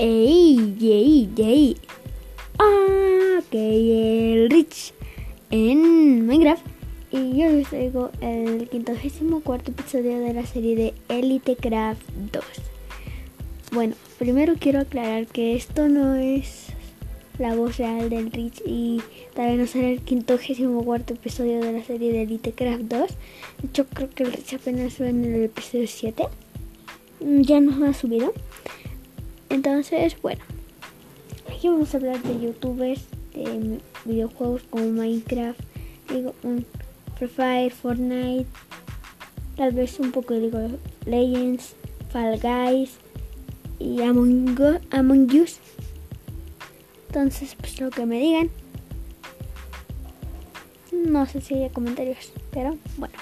¡Ey! ¡Ey! ¡Ey! ¡Ah! El Rich en Minecraft. Y yo les traigo el quintogésimo cuarto episodio de la serie de Elite Craft 2. Bueno, primero quiero aclarar que esto no es la voz real del Rich y también no será el quintogésimo cuarto episodio de la serie de Elite Craft 2. De hecho, creo que el Rich apenas va en el episodio 7. Ya nos ha subido. Entonces, bueno, aquí vamos a hablar de youtubers, de videojuegos como Minecraft, digo, un Free Fire, Fortnite, tal vez un poco de League of Legends, Fall Guys y Among, Among Us. Entonces, pues lo que me digan. No sé si hay comentarios, pero bueno.